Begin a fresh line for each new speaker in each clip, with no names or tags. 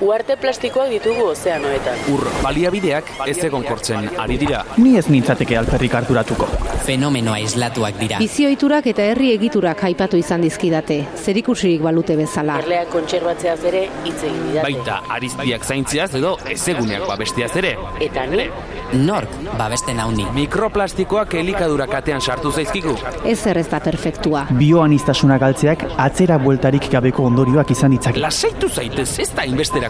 Uarte plastikoak ditugu ozeanoetan.
Ur baliabideak ez egon kortzen ari dira.
Ni ez nintzateke alperrik harturatuko.
Fenomenoa islatuak dira.
Bizioiturak eta herri egiturak aipatu izan dizkidate, zerikusirik balute bezala.
Erleak kontserbatzeaz ere hitz egin didate.
Baita ariztiak zaintziaz edo ezeguneak babestiaz ere.
Eta ni,
Nork babesten hauni.
Mikroplastikoak elikadura katean sartu zaizkigu.
Ez ez da perfektua.
Bioanistasuna galtzeak atzera bueltarik gabeko ondorioak izan ditzake.
Lasaitu zaitez, ez da inbesterako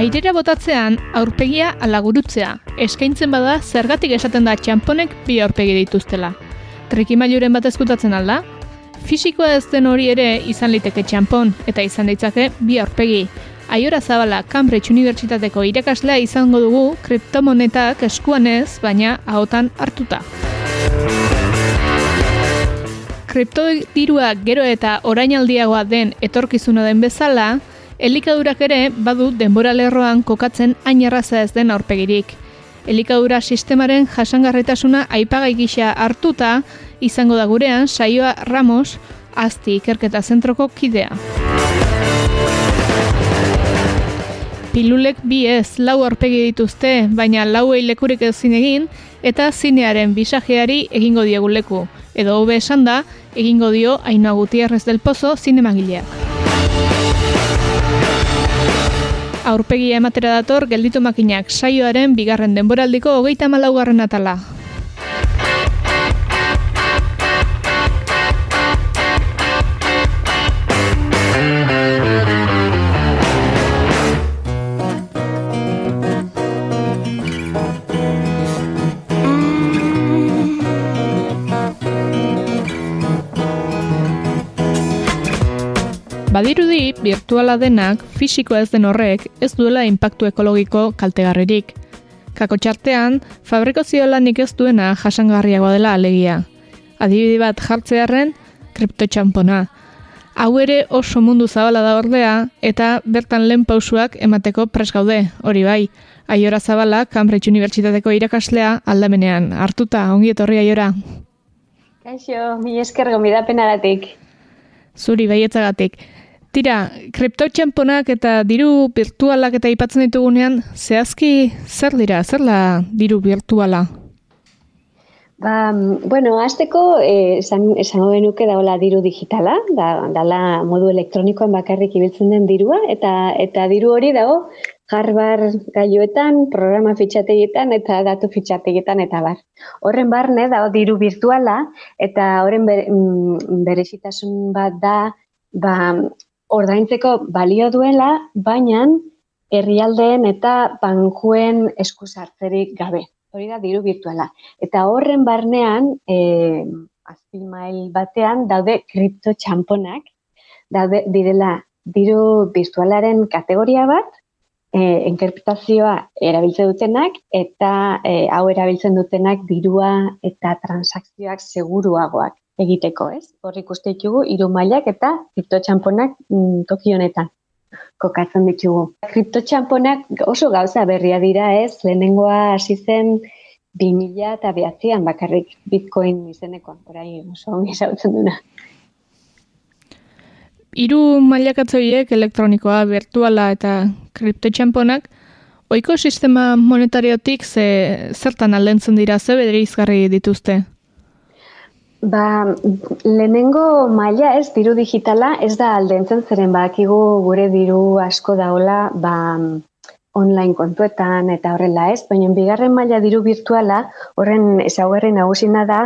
Airera botatzean aurpegia ala gurutzea. Eskaintzen bada zergatik esaten da txamponek bi aurpegi dituztela. Trikimailuren bat ezkutatzen alda? Fisikoa ez den hori ere izan liteke txampon eta izan ditzake bi aurpegi. Aiora Zabala Cambridge Unibertsitateko irakaslea izango dugu kriptomonetak eskuanez, baina ahotan hartuta. Kriptodirua gero eta orainaldiagoa den etorkizuna den bezala, elikadurak ere badu denbora lerroan kokatzen hain erraza ez den aurpegirik. Elikadura sistemaren jasangarritasuna aipagai gisa hartuta izango da gurean saioa Ramos, azti ikerketa zentroko kidea. Pilulek bi ez lau aurpegi dituzte, baina lauei lekurik ezin egin, eta zinearen bisajeari egingo diegu leku. Edo hobe esan da, egingo dio Ainhoa Gutierrez del Pozo zinemagileak. Aurpegia ematera dator gelditu makinak saioaren bigarren denboraldiko hogeita malaugarren atala. Badirudi, virtuala denak, fisikoa ez den horrek, ez duela inpaktu ekologiko kaltegarririk. Kako txartean, fabrikazio lanik ez duena jasangarriagoa dela alegia. Adibide bat jartzearen, kriptotxampona. Hau ere oso mundu zabala da ordea, eta bertan lehen pausuak emateko pres gaude, hori bai. Aiora Zabala, Cambridge Unibertsitateko irakaslea aldamenean. Hartuta, ongi etorri aiora.
Kaixo, mi esker gomidapenagatik.
Zuri baietzagatik. Tira, kriptotxamponak eta diru virtualak eta aipatzen ditugunean, zehazki zer dira, zer da diru virtuala?
Ba, bueno, azteko eh, esan, genuke daola diru digitala, da, dala modu elektronikoan bakarrik ibiltzen den dirua, eta eta diru hori dago Harvard gaioetan, programa fitxategietan eta datu fitxategietan eta bar. Horren barne dago diru virtuala eta horren bere, mm, berezitasun bat da ba, ordaintzeko balio duela, baina herrialdeen eta bankuen esku sartzerik gabe. Hori da diru virtuala. Eta horren barnean, e, azpimail batean, daude kripto txamponak, daude direla diru virtualaren kategoria bat, e, enkriptazioa erabiltzen dutenak eta e, hau erabiltzen dutenak dirua eta transakzioak seguruagoak egiteko, ez? Hor ikuste ditugu hiru mailak eta kriptotxamponak mm, toki honetan kokatzen ditugu. Kriptotxamponak oso gauza berria dira, ez? Lehenengoa hasi zen 2000 eta behatzean bakarrik bitcoin izeneko, orain oso ongi duna.
Hiru mailakatzoiek elektronikoa, virtuala eta kriptotxamponak, ohiko sistema monetariotik ze, zertan aldentzen dira, ze bereizgarri dituzte?
Ba, lehenengo maila ez, diru digitala, ez da aldentzen zeren bakigu gure diru asko daola, ba, online kontuetan eta horrela ez, baina bigarren maila diru virtuala, horren ezaugarri nagusina da,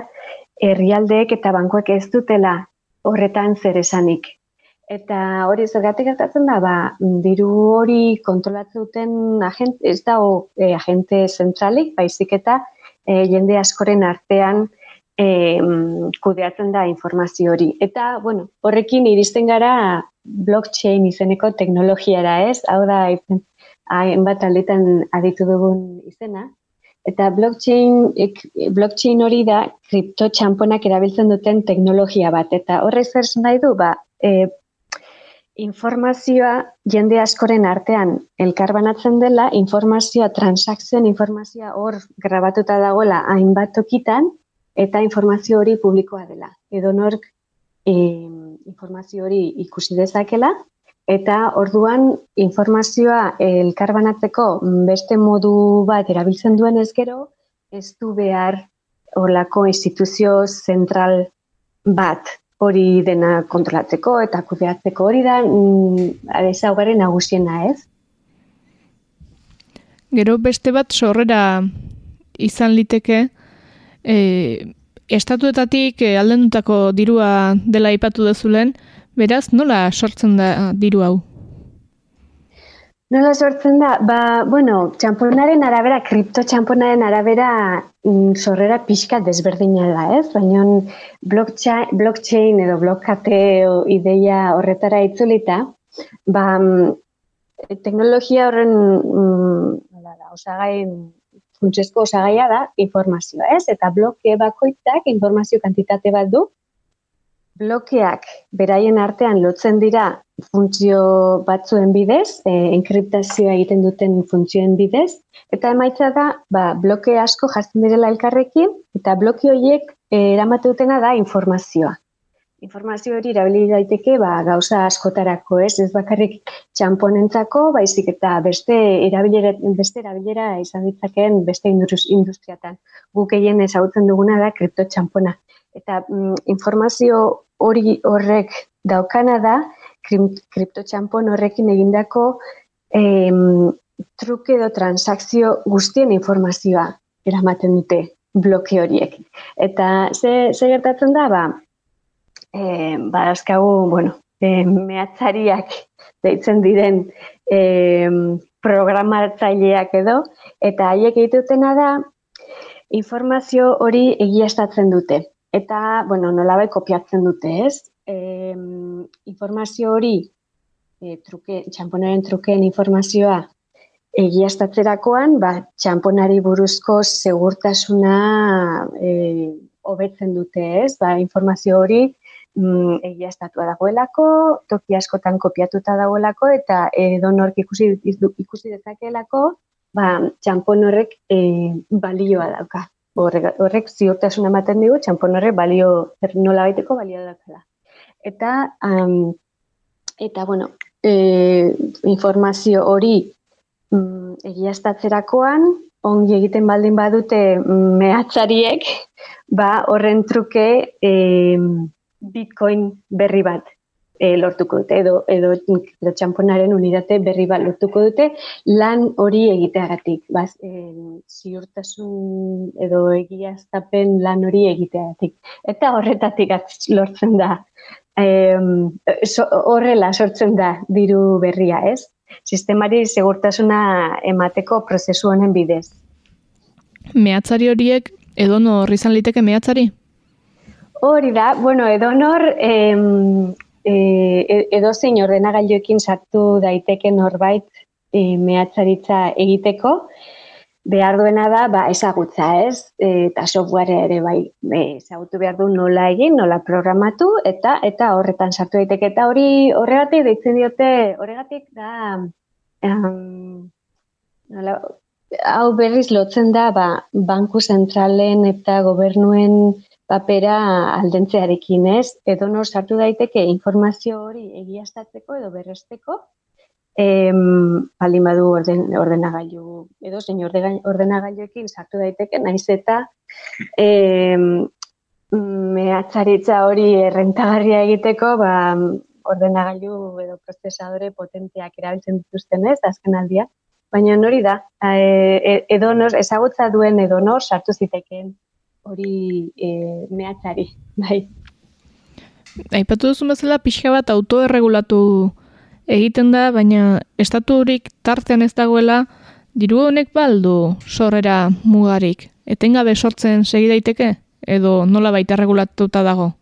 herrialdeek eta bankuek ez dutela horretan zer esanik. Eta hori zergatik gertatzen da, ba, diru hori kontrolatzen duten agent, ez da e, agente zentralik, baizik eta e, jende askoren artean e, kudeatzen da informazio hori. Eta, bueno, horrekin iristen gara blockchain izeneko teknologiara ez, hau da, hainbat aldetan aditu dugun izena, Eta blockchain, blockchain hori da kripto txamponak erabiltzen duten teknologia bat. Eta horrez zer nahi du, ba, e, informazioa jende askoren artean elkarbanatzen dela, informazioa, transakzioen informazioa hor grabatuta dagoela hainbat tokitan, eta informazio hori publikoa dela. Edo nork e, informazio hori ikusi dezakela, Eta orduan informazioa elkarbanatzeko beste modu bat erabiltzen duen ez gero, ez du behar horlako instituzio zentral bat hori dena kontrolatzeko eta kudeatzeko hori da mm, nagusiena ez.
Gero beste bat sorrera izan liteke, e, estatuetatik e, aldendutako dirua dela ipatu dezulen, Beraz, nola sortzen da diru hau?
Nola sortzen da? Ba, bueno, txamponaren arabera, kripto txamponaren arabera mm, sorrera pixka desberdina da, ez? Baina blockchain, blockchain edo blokkate ideia horretara itzulita, ba, mm, teknologia horren mm, osagai, funtsezko osagaia da informazioa, ez? Eta bloke bakoitzak informazio kantitate bat du, blokeak beraien artean lotzen dira funtzio batzuen bidez, e, enkriptazioa egiten duten funtzioen bidez, eta emaitza da, ba, bloke asko jartzen direla elkarrekin, eta bloke horiek e, eramate dutena da informazioa. Informazio hori erabili daiteke ba, gauza askotarako, ez ez bakarrik txamponentzako, baizik eta beste erabilera, beste erabilera izan ditzakeen beste industriatan. Guk egin ezagutzen duguna da kripto txampona. Eta mm, informazio hori horrek daukana da, kriptotxampon horrekin egindako em, truke edo transakzio guztien informazioa eramaten dute bloke horiek. Eta ze, ze gertatzen da, ba, e, ba, bueno, e, mehatzariak deitzen diren e, programatzaileak edo, eta haiek egitutena da, informazio hori egiaztatzen dute eta, bueno, nolabai kopiatzen dute, ez? E, informazio hori, e, truke, txamponaren trukeen informazioa egiaztatzerakoan, ba, txamponari buruzko segurtasuna e, hobetzen dute, ez? Ba, informazio hori mm, egiaztatua dagoelako, toki askotan kopiatuta dagoelako, eta edo nork ikusi, ikusi dezakeelako, ba, txampon horrek e, balioa dauka horrek, horrek ziurtasun ematen digu, txampon horrek balio, nola baiteko balio dakela. Eta, um, eta bueno, e, informazio hori mm, egiaztatzerakoan, ongi egiten baldin badute mehatzariek, ba, horren truke e, bitcoin berri bat e, lortuko dute, edo, edo, edo txamponaren unidate berri bat lortuko dute, lan hori egiteagatik, baz, e, ziurtasun edo egiaztapen lan hori egiteagatik. Eta horretatik lortzen da, e, horrela sortzen da diru berria, ez? Sistemari segurtasuna emateko prozesu honen bidez.
Mehatzari horiek edonor izan liteke mehatzari?
Hori da, bueno, edonor em, e, edo zein ordenagailuekin sartu daiteke norbait e, mehatzaritza egiteko, behar duena da ba, ezagutza ez, e, eta software ere bai e, ezagutu behar du nola egin, nola programatu, eta eta horretan sartu daiteke. Eta hori horregatik deitzen diote, horregatik da, um, nola, hau berriz lotzen da ba, banku zentralen eta gobernuen papera aldentzearekin ez, edo nor sartu daiteke informazio hori egiaztatzeko edo berresteko, em, baldin badu orden, ordenagailu, edo zein ordenagailuekin sartu daiteke, naiz eta em, mehatzaritza hori errentagarria egiteko, ba, ordenagailu edo prozesadore potenteak erabiltzen dituzten ez, azken aldia. Baina hori da, e, edo nor, ezagutza duen edo nor sartu zitekeen hori e, mehatzari, bai.
aipatu duzu bezala pixka bat autoerregulatu egiten da, baina estaturik tartean ez dagoela, diru honek baldu sorrera mugarik. Etengabe sortzen segi daiteke? Edo nola baita regulatuta dago?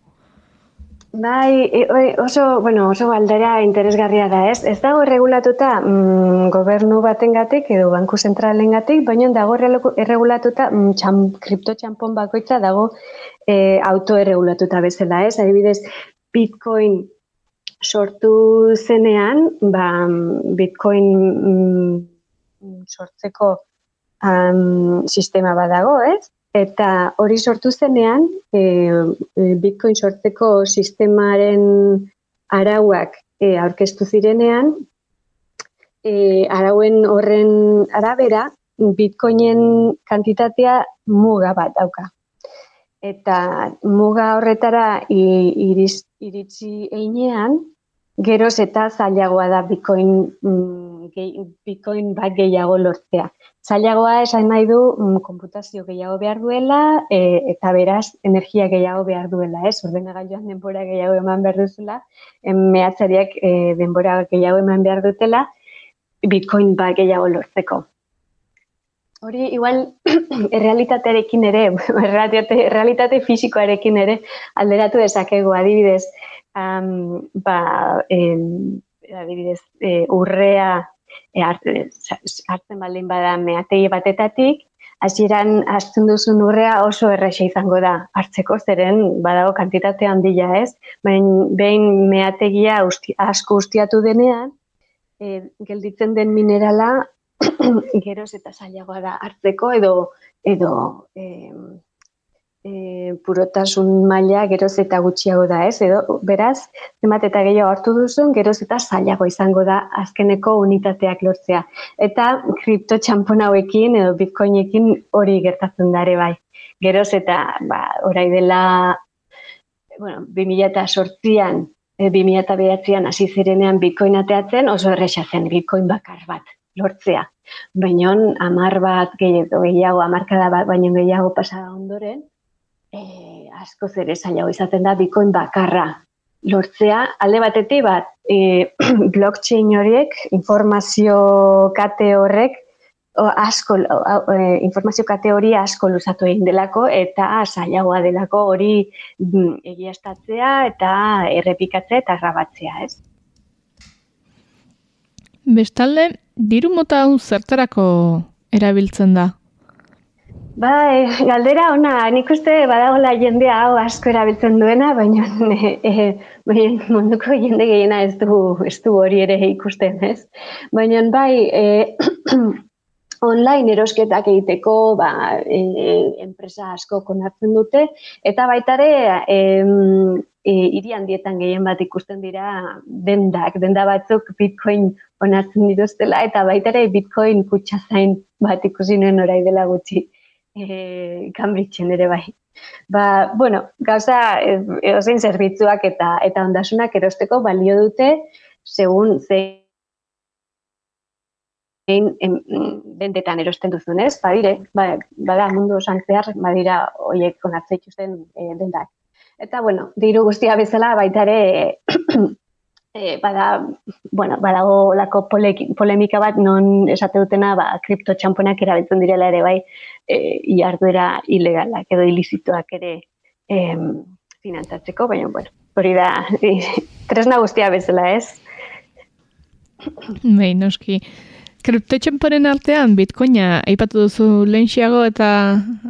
Bai, e, oso, bueno, oso galdera interesgarria da, ez? Ez dago regulatuta mm, gobernu batengatik edo banku zentralengatik, baina dago erregulatuta mm, txam, kripto txampon bakoitza dago e, autoerregulatuta bezala, ez? Adibidez, Bitcoin sortu zenean, ba, Bitcoin mm, sortzeko um, sistema badago, ez? Eta hori sortu zenean, e, Bitcoin sortzeko sistemaren arauak e, aurkeztu zirenean, e, arauen horren arabera, Bitcoinen kantitatea muga bat dauka. Eta muga horretara iritsi einean, geroz eta zailagoa da Bitcoin, mm, Bitcoin bat gehiago lortzea. Zailagoa esan nahi du mm, konputazio gehiago behar duela e, eta beraz energia gehiago behar duela, ez? Ordenagailuan denbora gehiago eman behar duzula, mehatzariak e, denbora gehiago eman behar dutela, bitcoin ba gehiago lortzeko. Hori, igual, errealitatearekin ere, errealitate, errealitate fisikoarekin ere alderatu dezakegu, adibidez, um, ba, em, adibidez, e, urrea e, hartzen baldin bada meategi batetatik, hasieran hartzen duzun urrea oso erresa izango da hartzeko zeren badago kantitate handia ez, baina behin meategia usti, asko ustiatu denean, e, gelditzen den minerala geroz eta zailagoa da hartzeko edo edo e, e, purotasun maila geroz eta gutxiago da, ez? Edo, beraz, zenbat eta gehiago hartu duzun, geroz eta zailago izango da azkeneko unitateak lortzea. Eta kripto txampon hauekin edo bitcoinekin hori gertatzen dare bai. Geroz eta, ba, orai dela, bueno, 2000 eta sortzian, e, 2000 eta behatzean hasi zirenean bitcoin ateatzen, oso erresa zen bitcoin bakar bat lortzea. Baina amar bat gehiago, gehiago amarkada bat, baina gehiago pasada ondoren, e, asko ere zailago izaten da bitcoin bakarra lortzea alde batetik bat e, blockchain horiek informazio kate horrek o, asko o, e, informazio kate hori asko luzatu egin delako eta zailagoa delako hori mm, egiaztatzea eta errepikatzea eta grabatzea, ez?
Bestalde, diru mota zertarako erabiltzen da?
Bai, galdera ona, nik uste badagola jendea hau asko erabiltzen duena, baina e, e, munduko jende gehiena ez du, ez du hori ere ikusten, ez? Baina bai, e, online erosketak egiteko ba, e, enpresa asko konartzen dute, eta baitare e, e, irian dietan gehien bat ikusten dira dendak, denda batzuk bitcoin onartzen dituztela, eta baitare bitcoin kutsa zain bat ikusi nuen orai dela gutxi e, ere bai. Ba, bueno, gauza, edozein zerbitzuak eta eta ondasunak erosteko balio dute, segun zein dendetan erosten duzunez, badire, ba, bada mundu osan zehar, badira oiek onartze ikusten e, dendak. Eta, bueno, diru guztia bezala baitare e, bada, bueno, badago lako polemika bat non esate dutena ba, kripto txamponak erabiltzen direla ere bai e, iarduera ilegalak edo ilizituak ere e, finantzatzeko, baina, bueno, hori da, e, tresna guztia bezala ez.
Bai, noski. Kripto txamponen artean, bitcoina aipatu duzu lehenxiago eta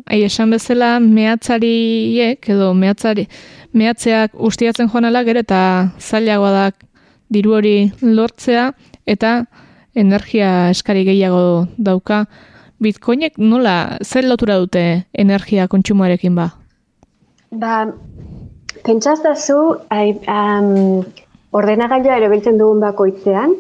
ai esan bezala mehatzariek edo mehatzari, mehatzeak ustiatzen joan ala gero eta zailagoa da diru hori lortzea eta energia eskari gehiago dauka. Bitcoinek nola, zer lotura dute energia kontsumoarekin ba?
Ba, pentsaztazu, um, ordenagailua erabiltzen dugun bakoitzean,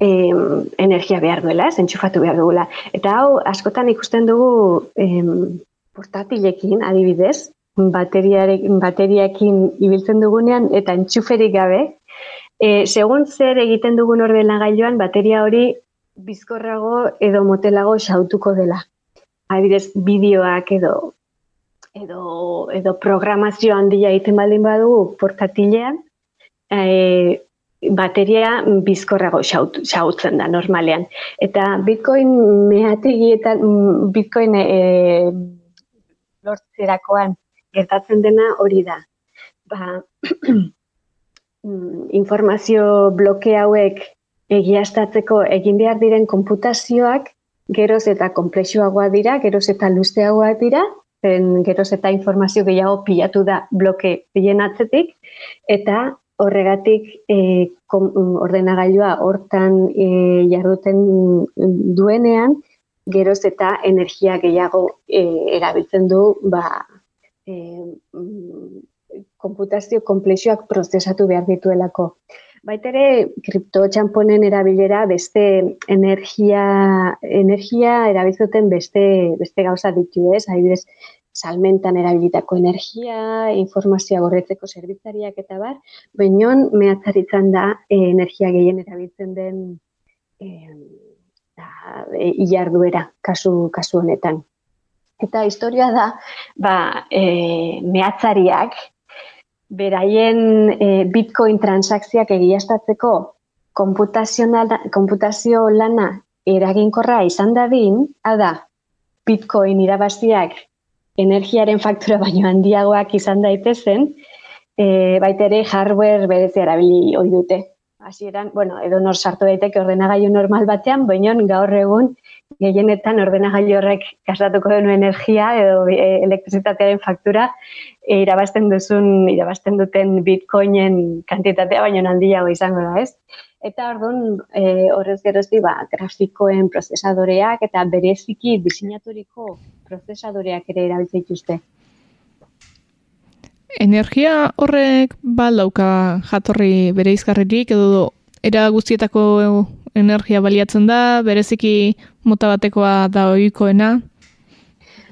em, energia behar duela, ez, entxufatu behar dugula. Eta hau, askotan ikusten dugu em, portatilekin, adibidez, bateriakin ibiltzen dugunean, eta entxuferik gabe, E, segun zer egiten dugun ordenagailuan bateria hori bizkorrago edo motelago xautuko dela. Adibidez, bideoak edo edo, edo programazio handia egiten baldin badu portatilean, e, bateria bizkorrago xautzen da normalean. Eta bitcoin mehategietan, bitcoin e, lortzerakoan gertatzen dena hori da. Ba, informazio bloke hauek egiaztatzeko egin behar diren konputazioak geroz eta komplexuagoa dira, geroz eta luzeagoa dira, zen geroz eta informazio gehiago pilatu da bloke bilen atzetik, eta horregatik e, ordenagailua hortan e, jarduten duenean, geroz eta energia gehiago e, erabiltzen du ba, e, konputazio komplexuak prozesatu behar dituelako. Baitere, kripto txamponen erabilera beste energia, energia erabiltzen beste, beste gauza ditu ez, adibidez, salmentan erabilitako energia, informazioa gorretzeko zerbitzariak eta bar, bainoan mehatzaritzen da e, energia gehien erabiltzen den e, da, e, ilarduera kasu, kasu honetan. Eta historia da, ba, e, mehatzariak, beraien e, bitcoin transakziak egiaztatzeko konputazio lana eraginkorra izan dadin, da, bitcoin irabaziak energiaren faktura baino handiagoak izan daitezen, e, baita ere hardware berezi erabili hori dute. Hasieran, bueno, edo nor sartu daiteke ordenagailu normal batean, baina gaur egun gehienetan ordenagailu horrek kasatuko duen energia edo e, elektrizitatearen faktura e, irabazten duzun, irabazten duten bitcoinen kantitatea baino handiago izango da, ez? Eta orduan, e, horrez gerozti, ba, grafikoen prozesadoreak eta bereziki diseinaturiko prozesadoreak ere erabiltzen dituzte.
Energia horrek baldauka jatorri bere izkarririk edo era guztietako energia baliatzen da, bereziki mota batekoa da ohikoena.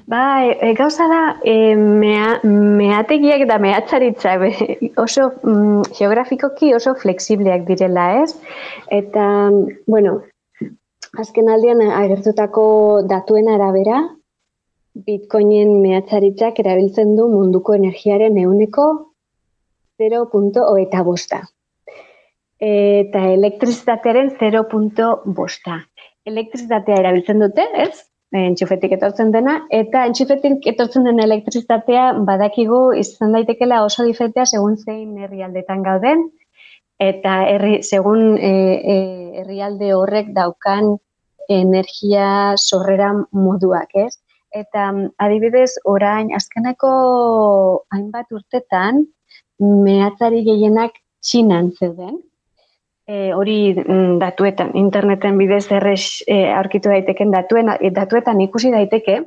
Ba, e, e, gauza da, e, mea, meategiak da mehatzaritza oso mm, geografikoki oso fleksibleak direla, ez? Eta, bueno, azken aldean agertutako datuen arabera, bitcoinen mehatzaritzak erabiltzen du munduko energiaren euneko 0.08 bosta eta elektrizitatearen 0.5. Elektrizitatea erabiltzen dute, ez? Entxufetik etortzen dena, eta entxufetik etortzen den elektrizitatea badakigu izan daitekela oso diferentea segun zein herrialdetan gauden, eta herri, segun e, e, herrialde horrek daukan energia sorrera moduak, ez? Eta adibidez, orain azkeneko hainbat urtetan, mehatzari gehienak txinan zeuden, e, hori mm, datuetan, interneten bidez errez e, aurkitu daiteken datuen, e, datuetan ikusi daiteke,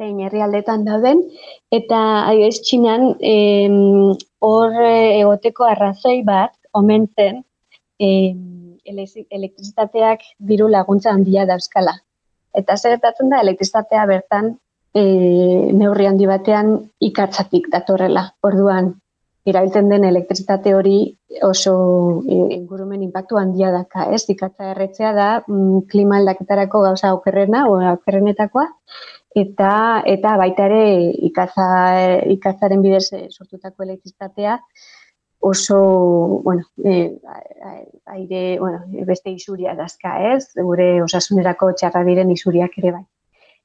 zein herrialdetan dauden, eta adibidez txinan hor e, egoteko arrazoi bat, omen zen, e, elektrizitateak diru laguntza handia dauzkala. Eta zer da, elektrizitatea bertan e, neurri handi batean ikatzatik datorrela. Orduan, erabiltzen den elektrizitate hori oso e, ingurumen inpaktu handia daka, ez? Ikatza erretzea da mm, klima aldaketarako gauza okerrena, o okerrenetakoa, eta eta baita ere ikatza, ikatzaren bidez e, sortutako elektrizitatea oso, bueno, e, aire, bueno, beste isuria dazka, ez? Gure osasunerako txarra diren isuriak ere bai.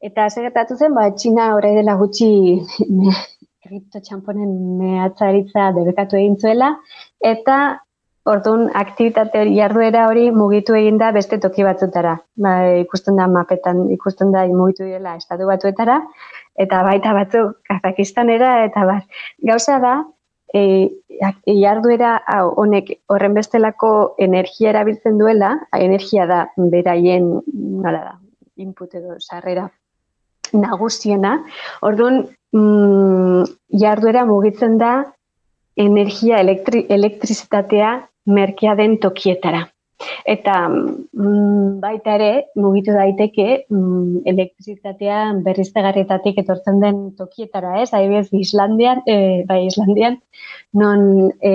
Eta zer zen, ba, Txina orai dela gutxi kripto txamponen mehatzaritza debekatu egin zuela, eta orduan aktivitate jarduera hori mugitu egin da beste toki batzutara. Ba, ikusten da mapetan, ikusten da mugitu dela estatu batzuetara, eta baita batzu Kazakistanera, eta bar. Gauza da, e, jarduera honek horren bestelako energia erabiltzen duela, energia da beraien, nola da, input edo sarrera nagusiena. Orduan, mm, jarduera mugitzen da energia elektri, elektrizitatea merkea den tokietara. Eta mm, baita ere, mugitu daiteke mm, elektrizitatea berriztegarrietatik etortzen den tokietara, ez? Adibidez, Islandian, e, bai Islandian, non e,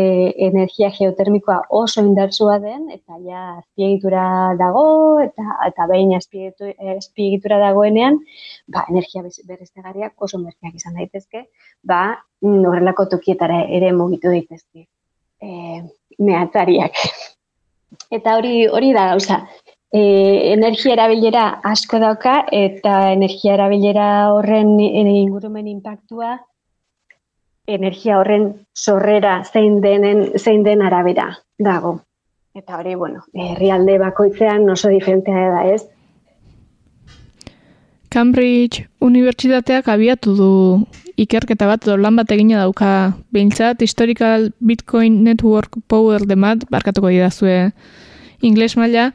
energia geotermikoa oso indartsua den, eta ja azpiegitura dago, eta, eta behin azpiegitura dagoenean, ba, energia berriztegarriak oso merkeak izan daitezke, ba, horrelako tokietara ere mugitu daitezke. E, mehatzariak. Eta hori hori da gauza. E, energia erabilera asko dauka eta energia erabilera horren ingurumen inpaktua energia horren sorrera zein denen zein den arabera dago. Eta hori, bueno, herrialde bakoitzean oso diferentea da, ez?
Cambridge Unibertsitateak abiatu du. Ikerketa bat edo lan bat egina dauka. Behintzat Historical Bitcoin Network Power demat, barkatuko didazue ingles maila,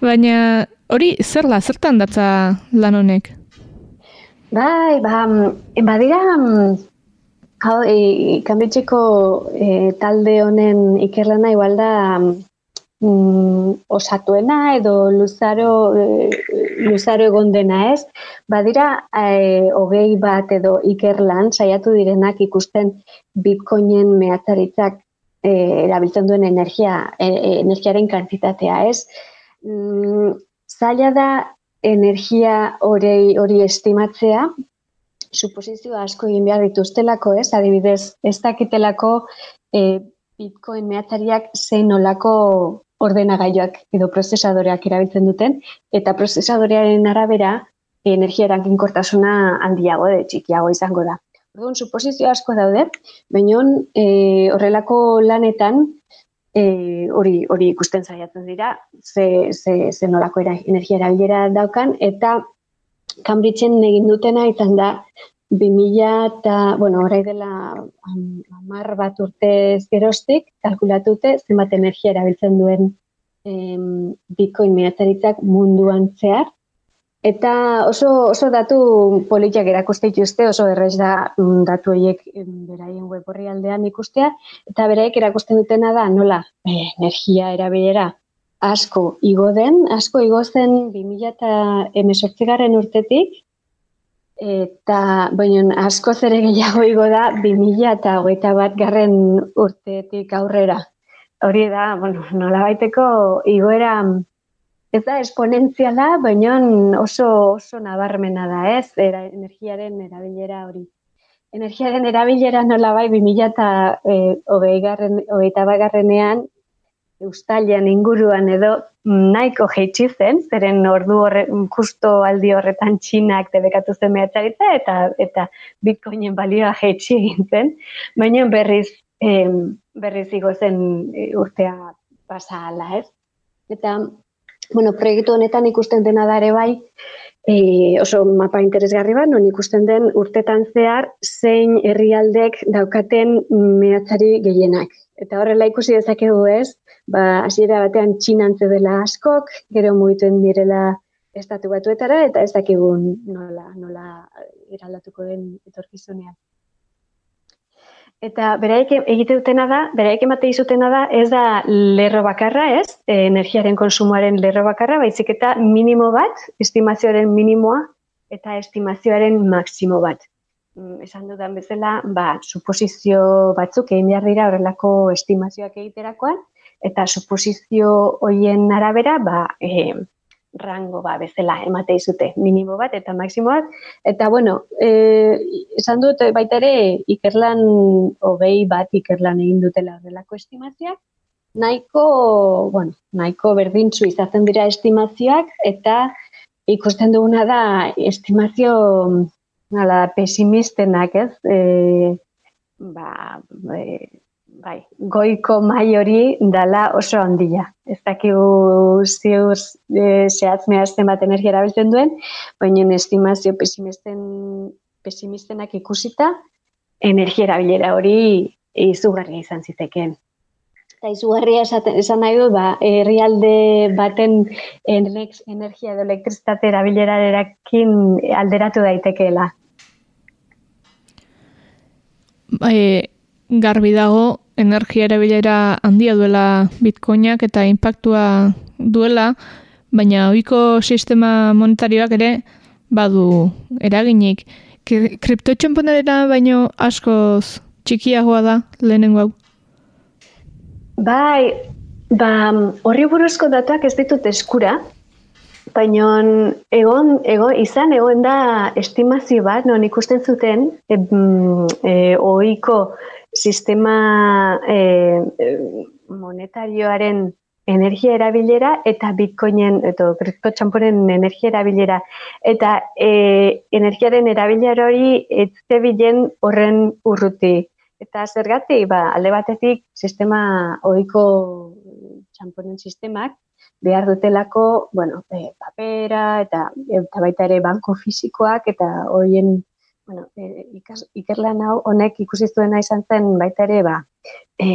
baina hori zer da, zertan datza lan honek?
Bai, ba, badira, hau, e, Cambridgeko e, talde honen ikerlana igual da mm, osatuena edo luzaro, e, luzaro egon dena ez. Badira, e, hogei bat edo ikerlan saiatu direnak ikusten bitcoinen mehatzaritzak e, erabiltzen duen energia, e, energiaren kantitatea ez. Mm, zaila da energia hori, hori estimatzea, suposizio asko egin behar dituztelako ez, adibidez, ez dakitelako e, bitcoin mehatzariak zein olako ordenagailuak edo prozesadoreak erabiltzen duten, eta prozesadorearen arabera energia erankinkortasuna handiago de txikiago izango da. Orduan, suposizio asko daude, baina e, horrelako lanetan e, hori hori ikusten saiatzen dira, ze, ze, ze nolako era, energia erabilera daukan, eta Cambridgeen egin dutena izan da 2000 eta, bueno, orai dela amar bat urte gerostik, kalkulatute zenbat energia erabiltzen duen em, bitcoin mirataritzak munduan zehar. Eta oso, oso datu politiak erakuste dituzte, oso errez da mm, datu horiek beraien web horri aldean ikustea, eta beraiek erakusten dutena da nola e, energia erabilera asko igo den, asko igo zen 2000 eta emezortzigaren urtetik, Eta, baina, asko zere gehiago igo da, 2000 eta hogeita bat garren urtetik aurrera. Hori da, bueno, nola baiteko igoera, ez da esponentziala, baina oso, oso nabarmena da, ez, Era, energiaren erabilera hori. Energiaren erabilera nola bai 2000 eta e, hogeita bat garrenean, Eustalian inguruan edo nahiko jeitsi zen, zeren ordu horre, justo aldi horretan txinak debekatu zen mehatzaritza eta eta bitcoinen balioa jeitsi egin zen, baina berriz, em, berriz igo zen e, urtea pasa ala, ez? Eta, bueno, proiektu honetan ikusten dena da ere bai, e, oso mapa interesgarri bat, non ikusten den urtetan zehar zein herrialdek daukaten mehatzari gehienak. Eta horrela ikusi dezakegu ez, ba, hasiera batean txinan dela askok, gero mugituen direla estatu batuetara, eta ez dakigun nola, nola eraldatuko den etorkizunean. Eta beraik egite dutena da, beraik emate izutena da, ez da lerro bakarra, ez? E, energiaren konsumoaren lerro bakarra, baizik eta minimo bat, estimazioaren minimoa, eta estimazioaren maksimo bat. Mm, esan dudan bezala, ba, suposizio batzuk egin behar dira horrelako estimazioak egiterakoan, eta suposizio hoien arabera, ba, e, rango ba, bezala emate izute, minimo bat eta maksimo bat. Eta, bueno, e, esan dut baita ere ikerlan, hogei bat ikerlan egin dutela horrelako estimazioak, nahiko, bueno, nahiko berdintzu izaten dira estimazioak, eta ikusten duguna da estimazio nala, pesimistenak, ez? E, ba, e, bai, goiko mai hori dala oso handia. Ez dakigu ziur e, zehatz mehazten bat energia erabiltzen duen, baina estimazio pesimisten, pesimistenak ikusita, energia erabilera hori izugarria izan ziteken. Eta izugarria esan nahi du, ba, herrialde baten energia edo elektrizitate erabilerarekin alderatu daitekeela.
Bai, garbi dago energia erabilera handia duela bitcoinak eta inpaktua duela, baina ohiko sistema monetarioak ere badu eraginik. Kriptotxamponarena baino askoz txikiagoa da lehenengo hau?
Bai, ba, horri buruzko datuak ez ditut eskura, baina egon, egon, izan egon da estimazio bat, non ikusten zuten, e, e, oiko sistema e, monetarioaren energia erabilera eta bitcoinen, eta kripto txamporen energia erabilera. Eta e, energiaren erabilera hori ez bilen horren urruti. Eta zergatik, ba, alde batetik, sistema ohiko txamponen sistemak, behar dutelako, bueno, e, papera eta, eta baita ere banko fisikoak eta horien bueno, e, ikas, ikerlan hau honek ikusi zuena izan zen baita ere ba, e,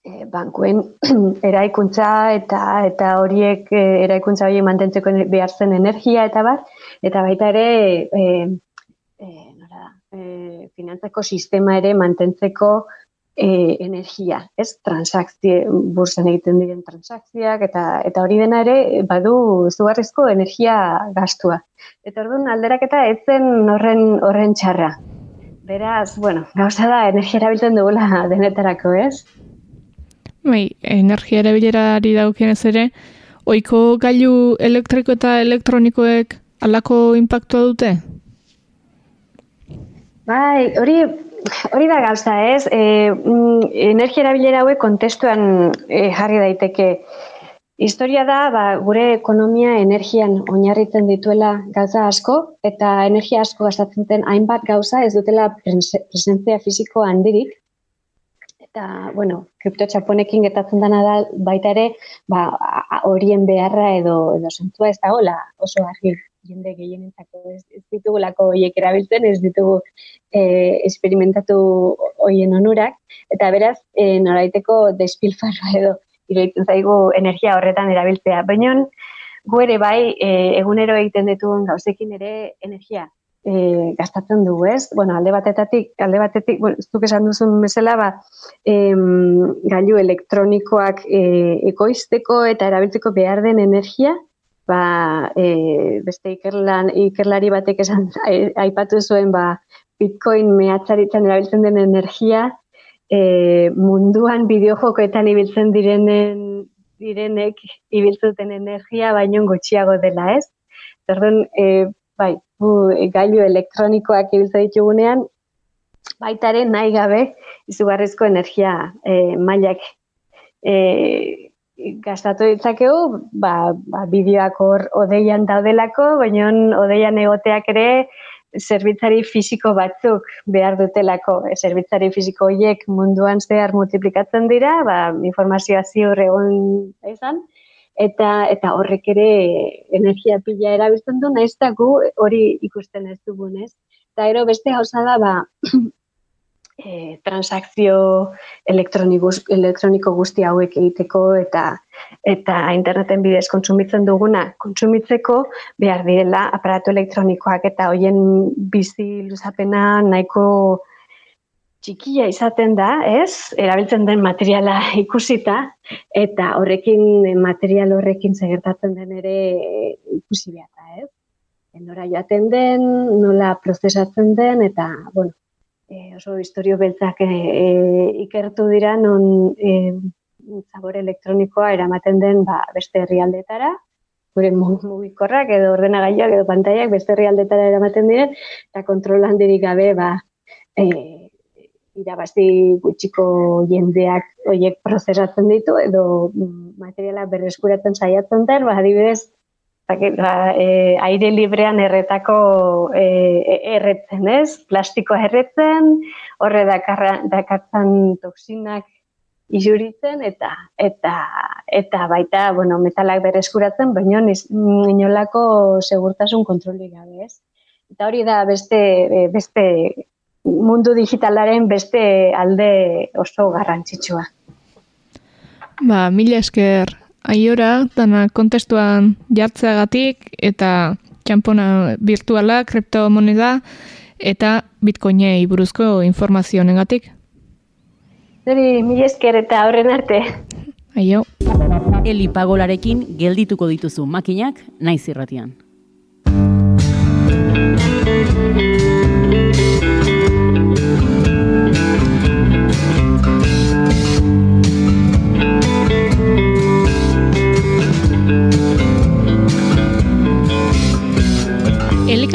e, bankuen eraikuntza eta eta horiek e, eraikuntza horiek mantentzeko behar zen energia eta bat, eta baita ere e, e, e, finantzako sistema ere mantentzeko e, energia, ez? Transakzio, bursan egiten diren transakziak, eta eta hori dena ere badu zugarrizko energia gastua. Eta orduan alderaketa ez zen horren, horren txarra. Beraz, bueno, gauza da, energia erabiltzen dugula denetarako, ez?
Bai, energia erabilerari daukienez ere, oiko gailu elektriko eta elektronikoek alako impactua dute?
Bai, hori hori da gauza, ez? E, mm, energia erabilera hauek kontestuan e, jarri daiteke. Historia da, ba, gure ekonomia energian oinarritzen dituela gauza asko, eta energia asko gastatzen den hainbat gauza ez dutela presentzia fisiko handirik. Eta, bueno, kriptotxaponekin getatzen dena da baita ere, ba, horien beharra edo, edo zentua ez da hola oso argi jende gehienentzako ez, ez ditugulako hoiek erabiltzen, ez ditugu e, esperimentatu hoien onurak, eta beraz, e, noraiteko despilfarro edo iruditzen zaigu energia horretan erabiltzea. Baina, gu ere bai, e, egunero egiten ditugun gauzekin ere energia e, gastatzen dugu, ez? Bueno, alde batetatik, alde batetik, bueno, zuk esan duzun bezala, ba, em, gailu elektronikoak e, ekoizteko eta erabiltzeko behar den energia, ba, e, beste ikerlan, ikerlari batek esan aipatu zuen ba, bitcoin mehatzaritzen erabiltzen den energia e, munduan bideojokoetan ibiltzen direnen direnek ibiltzen energia baino gutxiago dela, ez? Zerren, e, bai, bu, gailu elektronikoak ibiltzen ditugunean, baitare nahi gabe izugarrizko energia e, mailak e, gastatu ditzakegu, ba, ba bideoak hor odeian daudelako, baina odeian egoteak ere zerbitzari fisiko batzuk behar dutelako. Zerbitzari fisiko horiek munduan zehar multiplikatzen dira, ba, informazioa ziur egon izan, eta eta horrek ere energia pila erabiltzen du, nahiz gu hori ikusten ez dugunez. Eta ero beste gauza da, ba, e, transakzio elektroniko guzti hauek egiteko eta eta interneten bidez kontsumitzen duguna kontsumitzeko behar direla aparatu elektronikoak eta hoien bizi luzapena nahiko txikia izaten da, ez? Erabiltzen den materiala ikusita eta horrekin material horrekin segertatzen den ere ikusi behar da, ez? Nora joaten den, nola prozesatzen den eta, bueno, e, oso historio beltzak e, ikertu dira non e, zabor elektronikoa eramaten den ba, beste herrialdetara, gure mugikorrak edo ordenagailuak edo pantailak beste herrialdetara eramaten diren eta kontrolan dirik gabe ba e, irabazi gutxiko jendeak hoiek prozesatzen ditu edo materiala berreskuratzen saiatzen den, ba adibidez ba, e, aire librean erretako e, erretzen, ez? Plastikoa erretzen, horre dakartzen toksinak izuritzen eta eta eta baita, bueno, metalak bereskuratzen, baina inolako segurtasun kontrolik gabe, ez? Eta hori da beste e, beste mundu digitalaren beste alde oso garrantzitsua.
Ba, mila esker aiora, dana kontestuan jartzeagatik eta txampona virtuala, kriptomoneda eta bitcoinei buruzko informazio negatik.
Zeri, mi esker eta horren arte.
Aio.
Eli pagolarekin geldituko dituzu makinak naiz irratian.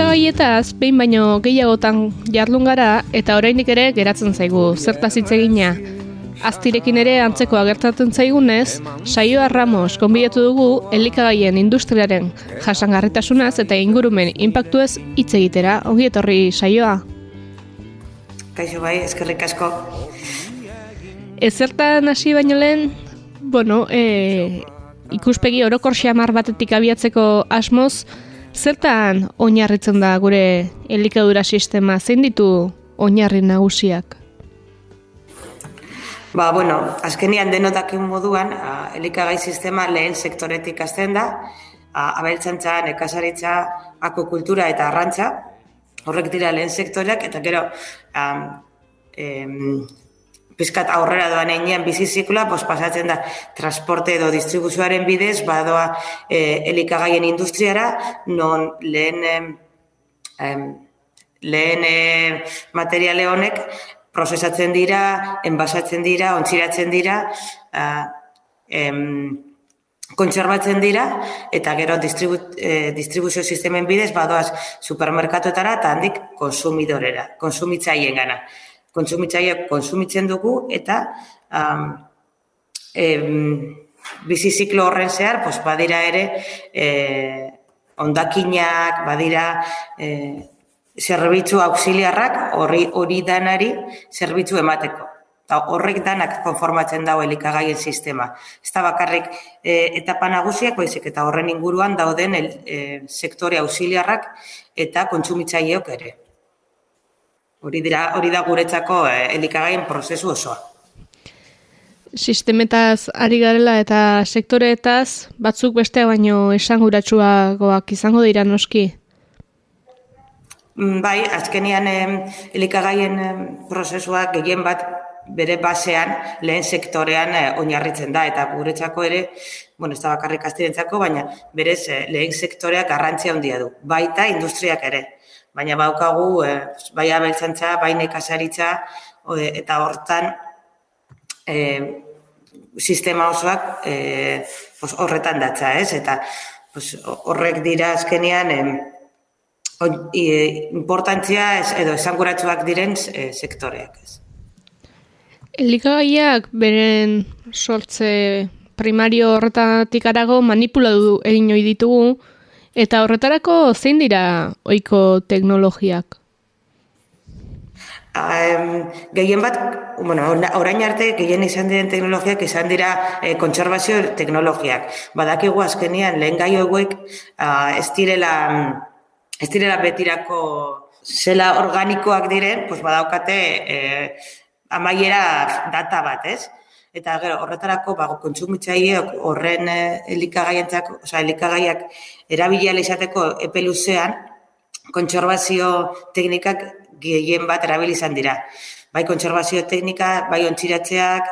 Elikagaietaz behin baino gehiagotan jardun gara eta oraindik ere geratzen zaigu zertaz hitz egina. Aztirekin ere antzeko agertatzen zaigunez, saioa Ramos konbidatu dugu elikagaien industriaren jasangarritasunaz eta ingurumen inpaktuez hitz egitera. Ongi etorri saioa.
Kaixo bai, eskerrik asko.
Ezertan hasi baino lehen, bueno, e, ikuspegi orokor xamar batetik abiatzeko asmoz, zertan oinarritzen da gure elikadura sistema? Zein ditu oinarri nagusiak?
Ba, bueno, azkenian denotakin moduan, a, elikagai sistema lehen sektoretik azten da, abeltzantza, nekazaritza, akokultura eta arrantza, horrek dira lehen sektoreak, eta gero, um, em, pizkat aurrera doan einean bizi zikloa, pasatzen da transporte edo distribuzioaren bidez, badoa e, elikagaien industriara, non lehen em, lehen e, materiale honek prozesatzen dira, enbasatzen dira, ontziratzen dira, a, em, kontserbatzen dira, eta gero distribu, e, distribuzio sistemen bidez, badoaz supermerkatuetara eta handik konsumidorera, konsumitzaien gana kontsumitzaileak konsumitzen dugu eta um, em, bizi ziklo horren zehar, pues badira ere e, ondakinak, badira e, zerbitzu auxiliarrak hori hori danari zerbitzu emateko. Eta horrek danak konformatzen dago elikagaien sistema. Ez da bakarrik e, etapa nagusiak, baizik eta horren inguruan dauden el, e, sektore auxiliarrak eta kontsumitzaileok ere. Hori dira, hori da guretzako eh, elikagaien prozesu osoa.
Sistemetaz ari garela eta sektoreetaz batzuk beste baino esanguratsuagoak izango dira noski.
Mm, bai, azkenian eh, elikagaien prozesua gehien bat bere basean lehen sektorean eh, oinarritzen da eta guretzako ere, bueno, ez da bakarrik astirentzako, baina berez eh, lehen sektoreak garrantzia handia du. Baita industriak ere baina baukagu e, bai abeltzantza, bai nekazaritza eta hortan e, sistema osoak e, pos, horretan datza, ez? Eta pos, horrek dira azkenean e, importantzia ez, edo esanguratsuak diren e, sektoreak, ez?
Elikagaiak beren sortze primario horretatik arago manipulatu egin ohi ditugu, Eta horretarako zein dira ohiko teknologiak?
Um, gehien bat, bueno, orain arte gehien izan diren teknologiak izan dira e, kontserbazio teknologiak. Badakigu azkenean lehen gai hauek uh, ez direla ez direla betirako zela organikoak diren, pues badaukate e, amaiera data bat, ez? Eta gero horretarako ba kontsumitzaileok horren eh, elikagaientzak, osea elikagaiak erabilia izateko epe luzean kontserbazio teknikak gehien bat erabili izan dira. Bai kontserbazio teknika, bai ontziratzeak,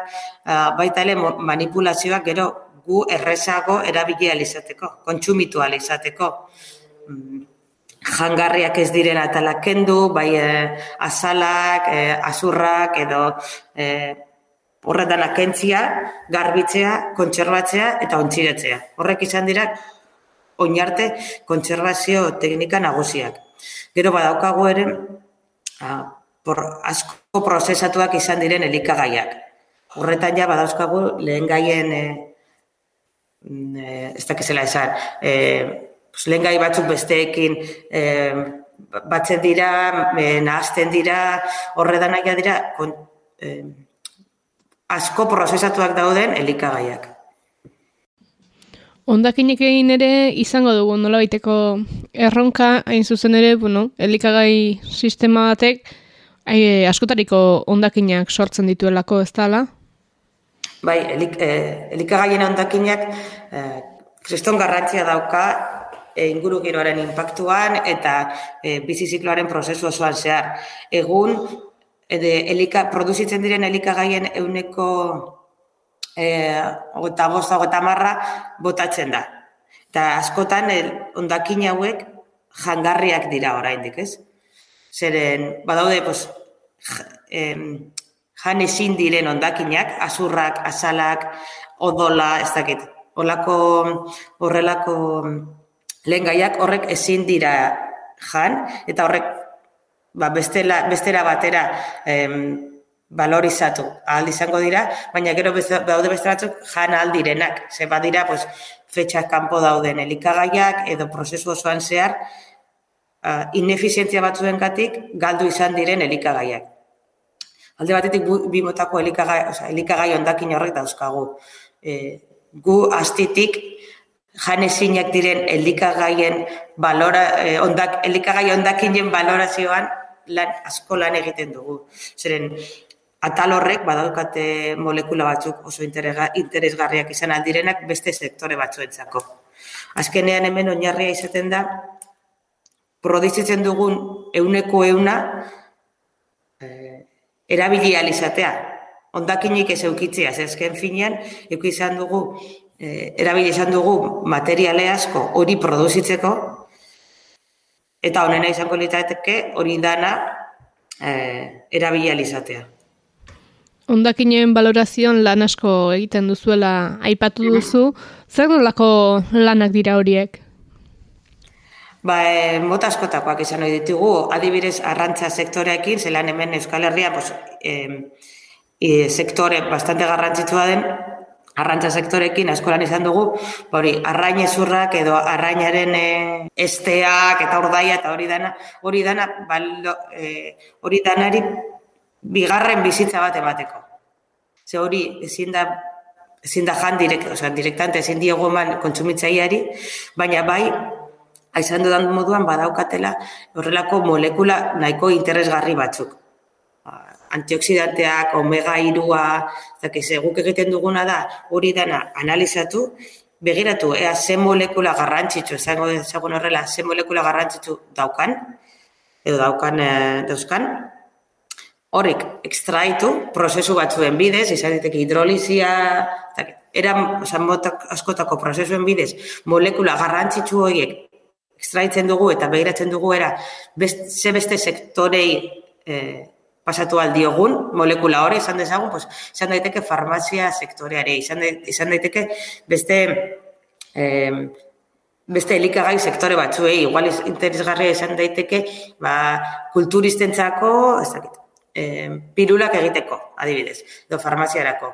baita ere manipulazioak gero gu errezago erabilia izateko, kontsumitu izateko. Mm, jangarriak ez diren atalak kendu, bai eh, azalak, eh, azurrak edo eh, horretan akentzia, garbitzea, kontserbatzea eta ontziretzea. Horrek izan dira oinarte kontserbazio teknika nagusiak. Gero badaukago ere a, por asko prozesatuak izan diren elikagaiak. Horretan ja badauzkagu lehen gaien e, e, ez dakizela esan e, pues, lehen gai batzuk besteekin e, batzen dira, e, nahazten dira, horretan nahi dira kon, e, asko prozesatuak dauden elikagaiak.
Ondakinik egin ere izango dugu nola baiteko erronka hain zuzen ere, bueno, elikagai sistema batek ai, askotariko ondakinak sortzen dituelako ez dala?
Bai, elik, eh, elikagaien ondakinak eh, kriston garrantzia dauka e, inguru giroaren impactuan eta e, bizizikloaren prozesu osoan zehar. Egun, ede elika produzitzen diren elikagaien euneko e, ogeta bost, ogeta marra, botatzen da. Eta askotan, el, ondakin hauek jangarriak dira oraindik, ez? Zeren, badaude, pues, em, jan ezin diren ondakinak, azurrak, azalak, odola, ez dakit, olako, horrelako lehen gaiak horrek ezin dira jan, eta horrek ba, bestela, bestera batera em, valorizatu ahal izango dira, baina gero daude beste batzuk jan aldirenak, ze badira, pues, fetxak kanpo dauden elikagaiak edo prozesu osoan zehar, uh, inefizientzia batzuen gatik galdu izan diren elikagaiak. Alde batetik bi motako elikagai, oza, elikagai ondakin horrek dauzkagu. E, gu astitik janezinak diren elikagaien balora, e, ondak, elikagai ondakinen balorazioan lan, asko lan egiten dugu. Zeren, atal horrek badaukate molekula batzuk oso interesgarriak izan aldirenak beste sektore batzuentzako. Azkenean hemen oinarria izaten da, produzitzen dugun euneko euna eh, erabili alizatea. Ondakinik ez eukitzea, zezken finean, euk izan dugu, eh, erabili izan dugu materiale asko hori produzitzeko, eta honena izango litateke hori dana eh, erabili alizatea.
Ondakinen balorazioan lan asko egiten duzuela aipatu duzu, zer nolako lanak dira horiek?
Ba, e, mota askotakoak izan hori ditugu, adibidez arrantza sektoreekin, zelan hemen Euskal Herria, pues, e, e, sektore bastante garrantzitsua den, arrantza sektorekin askolan izan dugu, ba, hori, arrain ezurrak edo arrainaren e, esteak eta urdaia eta hori dana, hori dana, balo, e, hori danari bigarren bizitza bat emateko. Ze hori ezin da ezin da jan direkt, o sea, direktante ezin diogu eman kontsumitzaileari, baina bai aizan dudan moduan badaukatela horrelako molekula nahiko interesgarri batzuk. Antioksidanteak, omega irua, zakiz, guk egiten duguna da, hori dana analizatu, begiratu, ea ze molekula garrantzitsu, esango dezagun horrela, ze molekula garrantzitsu daukan, edo daukan e, dauzkan, horrek ekstraitu prozesu batzuen bidez, izan diteke hidrolizia, era, oza, askotako prozesuen bidez, molekula garrantzitsu horiek ekstraitzen dugu eta behiratzen dugu era best, ze beste sektorei e, pasatu aldiogun molekula hori izan dezagun, pues, izan daiteke farmazia sektoreare, izan, izan daiteke beste e, beste elikagai sektore batzuei, igual interesgarria izan daiteke ba, kulturistentzako, ez dakit, e, pirulak egiteko, adibidez, edo farmaziarako.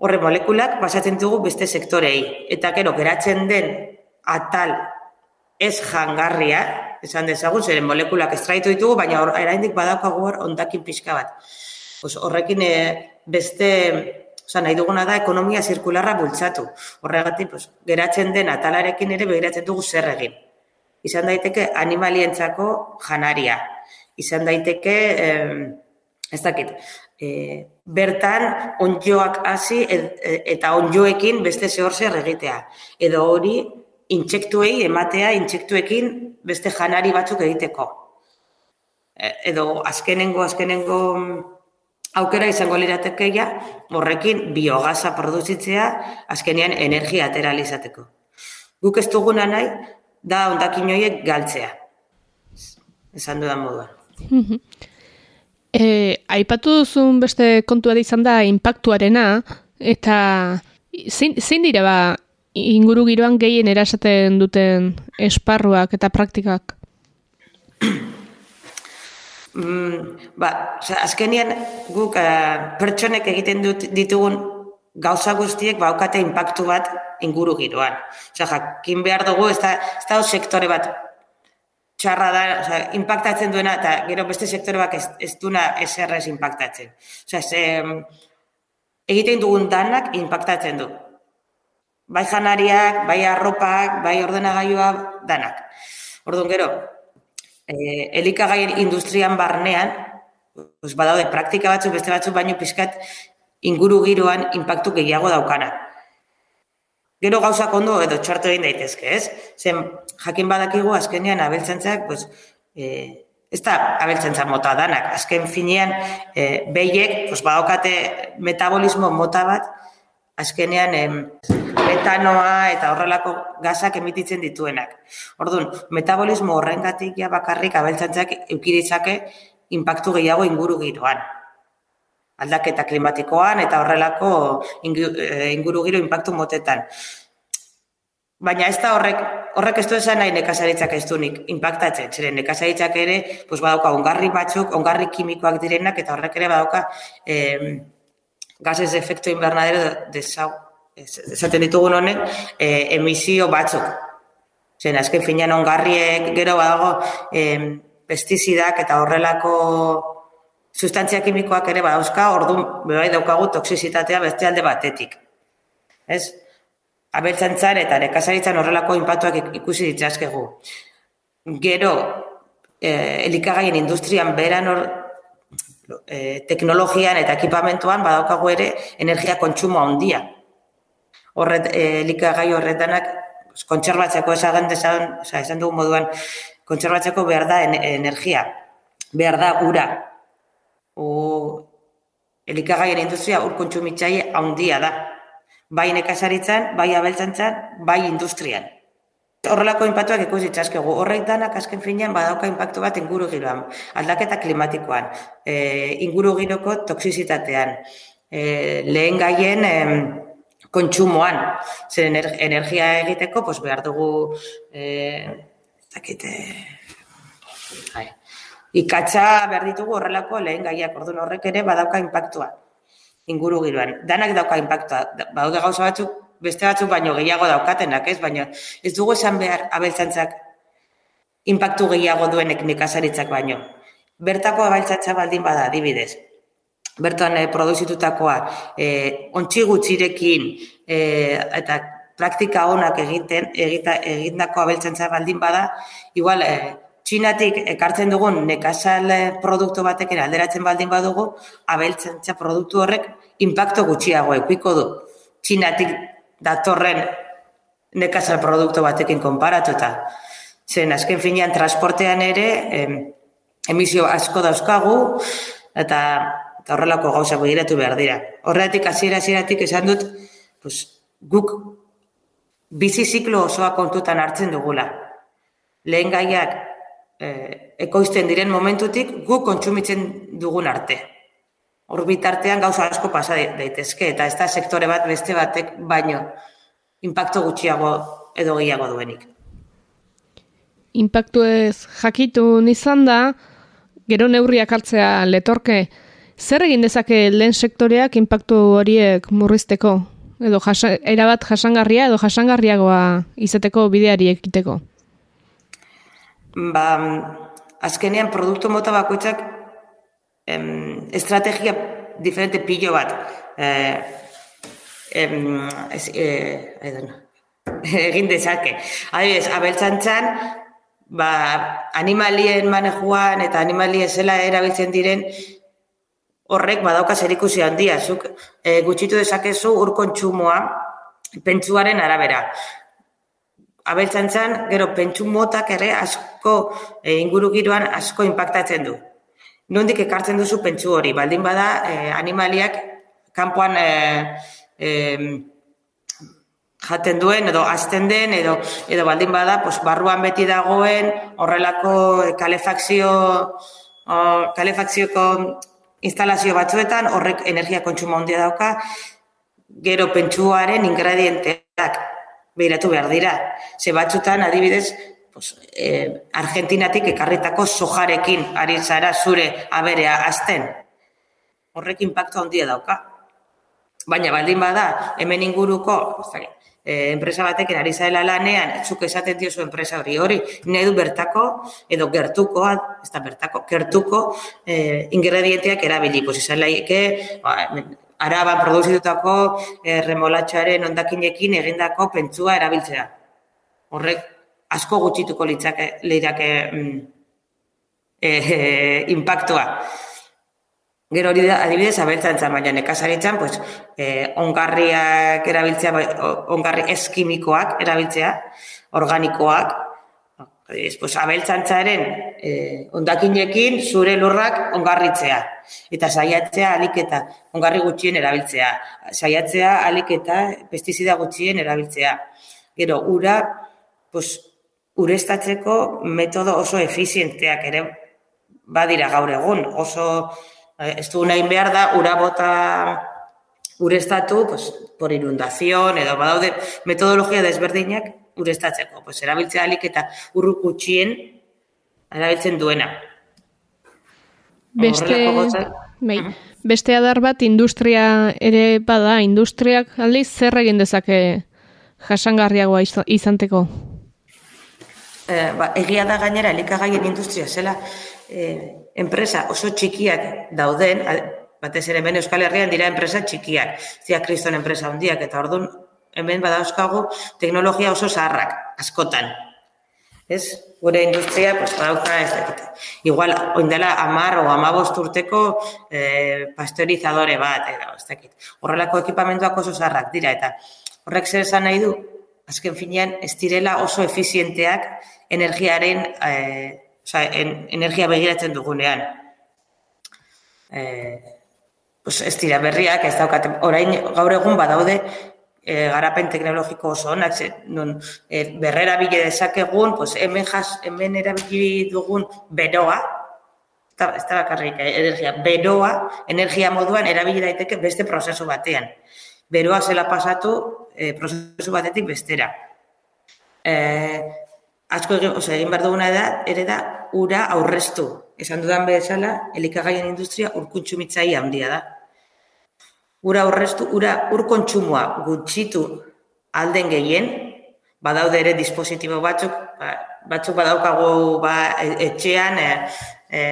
Horre molekulak pasatzen dugu beste sektorei. Eta gero, geratzen den atal ez jangarria, esan dezagun, zeren molekulak estraitu ditugu, baina or, eraindik badaukagu hor ondakin pixka bat. Pues horrekin e, beste, oza, nahi duguna da ekonomia zirkularra bultzatu. Horregatik, pues, geratzen den atalarekin ere begiratzen dugu zer egin. Izan daiteke animalientzako janaria. Izan daiteke, e, ez dakit, e, bertan onjoak hasi eta onjoekin beste zehor zer egitea. Edo hori, intsektuei ematea intsektuekin beste janari batzuk egiteko. E, edo azkenengo azkenengo aukera izango liratekeia horrekin biogasa produzitzea azkenean energia ateralizateko. Guk ez duguna nahi da ondakin horiek galtzea. Esan dudan moduan.
e, aipatu duzun beste kontua izan da impactuarena eta zein, zein dira ba inguru giroan gehien erasaten duten esparruak eta praktikak?
Mm, ba, azkenian guk uh, pertsonek egiten dut ditugun gauza guztiek baukate inpaktu bat inguru giroan. Osea, jakin behar dugu, ez da, ez da sektore bat txarra da, osea, impactatzen duena, eta gero beste sektore bat ez, ez duna eserrez impactatzen. Osea, ez, egiten dugun danak impactatzen du bai janariak, bai arropak, bai ordenagailua danak. Orduan gero, e, elikagaien industrian barnean, pues badaude praktika batzuk, beste batzuk baino pizkat inguru giroan inpaktu gehiago daukana. Gero gauzak ondo edo txartu egin daitezke, ez? Zen, jakin badakigu azkenean abeltzentzak, pues, e, ez da abeltzentza mota danak. Azken finean, e, behiek, pues, badaukate metabolismo mota bat, azkenean em, metanoa eta horrelako gazak emititzen dituenak. Orduan, metabolismo horrengatik ja bakarrik abeltzantzak eukiritzake impactu gehiago inguru giroan. Aldaketa klimatikoan eta horrelako eh, inguru giro impactu motetan. Baina ez da horrek, horrek ez du esan nahi nekazaritzak ez dunik impactatzen. Zeren nekazaritzak ere, pues badauka ongarri batzuk, ongarri kimikoak direnak, eta horrek ere badauka eh, gases de efecto invernadero desau, es- esaten ditugun honek, eh, emisio batzuk. Zen, azken finean ongarriek, gero badago, eh, pestizidak eta horrelako sustantzia kimikoak ere badauzka, orduan bebai daukagu toxizitatea beste alde batetik. Ez? Abeltzantzan eta nekazaritzan horrelako inpatuak ik- ikusi ditzazkegu. Gero, eh, elikagaien industrian beran hor, eh, teknologian eta ekipamentuan badaukagu ere energia kontsumo handia. Horret, eh, elikagai horretanak kontserbatzeko esagen desan, oza, esan dugu moduan, kontserbatzeko behar da en- energia, behar da ura. O, elikagaien industria ur kontsumitzaile handia da. Bai nekazaritzan, bai abeltzantzan, bai industrian. Horrelako inpatuak ikusi ditzakegu. Horrek danak azken finean badauka inpaktu bat inguru giroan, aldaketa klimatikoan, e, inguru giroko toksizitatean, e, lehen gaien em, kontsumoan, zer ener, energia egiteko, pues behar dugu, e, ez dakit, e, ai, ikatza behar ditugu horrelako lehen gaiak, orduan horrek ere badauka inpaktua inguru giroan. Danak dauka inpaktua. Da- Badaude gauza batzuk, beste batzuk baino gehiago daukatenak, ez? Baina ez dugu esan behar abeltzantzak inpaktu gehiago duenek nekazaritzak baino. Bertako abeltzantza baldin bada, adibidez. Bertan eh, produzitutakoa, eh, ontsi gutxirekin eh, eta praktika onak egiten egita, egindako abeltzantza baldin bada, igual eh, Txinatik ekartzen dugun nekazal eh, produktu batekin alderatzen baldin badugu, abeltzantza produktu horrek impacto gutxiago ekiko du. Txinatik datorren nekazal produktu batekin konparatuta. Zen, azken finean, transportean ere, em, emisio asko dauzkagu, eta, eta horrelako gauza begiratu behar dira. Horregatik, hasiera hasieratik esan dut, pues, guk bizi ziklo osoa kontutan hartzen dugula. Lehen gaiak eh, ekoizten diren momentutik guk kontsumitzen dugun arte. Hor bitartean gauza asko pasa da- daitezke, eta ez da sektore bat beste batek baino impacto gutxiago edo gehiago duenik.
Impactu ez jakitun izan da, gero neurriak hartzea letorke, zer egin dezake lehen sektoreak impactu horiek murrizteko? Edo jasa, erabat jasangarria edo jasangarriagoa izateko bideari ekiteko?
Ba, azkenean produktu mota bakoitzak em, estrategia diferente pilo bat. Eh, em, eh, egin dezake. Adibidez, abeltzantzan, ba, animalien manejuan eta animalien zela erabiltzen diren horrek badauka zerikusi handia. Zuk e, gutxitu dezakezu ur kontsumoa pentsuaren arabera. Abeltzantzan, gero pentsu motak ere asko e, inguru giroan asko impactatzen du. Nondik ekartzen duzu pentsu hori, baldin bada e, animaliak kanpoan e, e, jaten duen edo azten den edo edo baldin bada pues, barruan beti dagoen horrelako kalefakzio o, kalefakzioko instalazio batzuetan horrek energia kontsumo handia dauka gero pentsuaren ingredienteak behiratu behar dira. Ze batzutan adibidez pues, eh, Argentinatik ekarritako sojarekin ari zara zure aberea azten. Horrek impacto handia dauka. Baina baldin bada, hemen inguruko, e, enpresa batekin ari zaela lanean, zuk esaten diozu enpresa hori hori, nahi du bertako, edo gertuko, ez da bertako, gertuko e, ingredienteak erabili, pues izan laike, ba, araban produzitutako e, remolatxoaren ondakinekin egindako pentsua erabiltzea. Horrek asko gutxituko litzake, leirake mm, e, e, impactua. Gero hori da, adibidez, abeltzantzan, baina nekazaritzan, pues, eh, ongarriak erabiltzea, ongarri eskimikoak erabiltzea, organikoak, Adibidez, pues, abeltzantzaren eh, ondakinekin zure lurrak ongarritzea. Eta saiatzea aliketa ongarri gutxien erabiltzea. Saiatzea aliketa pestizida gutxien erabiltzea. Gero, ura, pues, urestatzeko metodo oso efizienteak ere badira gaur egun. Oso, eh, ez du nahi behar da, ura bota urestatu, pues, por inundazion, edo badaude metodologia desberdinak urestatzeko. Pues, erabiltzea alik eta urru erabiltzen duena.
Beste, bai, beste adar bat industria ere bada, industriak aldiz zer egin dezake jasangarriagoa izanteko?
Eh, ba, egia da gainera elikagaien industria zela eh, enpresa oso txikiak dauden, batez ere hemen Euskal Herrian dira enpresa txikiak, zia kriston enpresa handiak eta ordun hemen badauzkagu teknologia oso zaharrak, askotan. Ez? Gure industria, pues, badauka ez dakit. Igual, oindela amar o amabost urteko eh, pasteurizadore bat, edo, ez dakit. Horrelako ekipamentuak oso zaharrak dira, eta horrek zer esan nahi du, azken finean, ez direla oso efizienteak energiaren, eh, oza, en, energia begiratzen dugunean. Eh, pues ez dira berriak, ez daukat, orain gaur egun badaude e, garapen teknologiko oso onak, non e, berrera bile dezakegun, pues hemen, jas, hemen erabili dugun beroa, ez da bakarrik eh, energia, beroa, energia moduan erabili daiteke beste prozesu batean. Beroa zela pasatu e, prozesu batetik bestera. E, asko egin, oza, egin behar duguna da, ere da, ura aurreztu. Esan dudan bezala, elikagaien industria urkuntxu handia da ura horreztu, ura ur kontsumoa gutxitu alden gehien, badaude ere dispositibo batzuk, ba, batzuk badaukagu ba, e, etxean, e, e,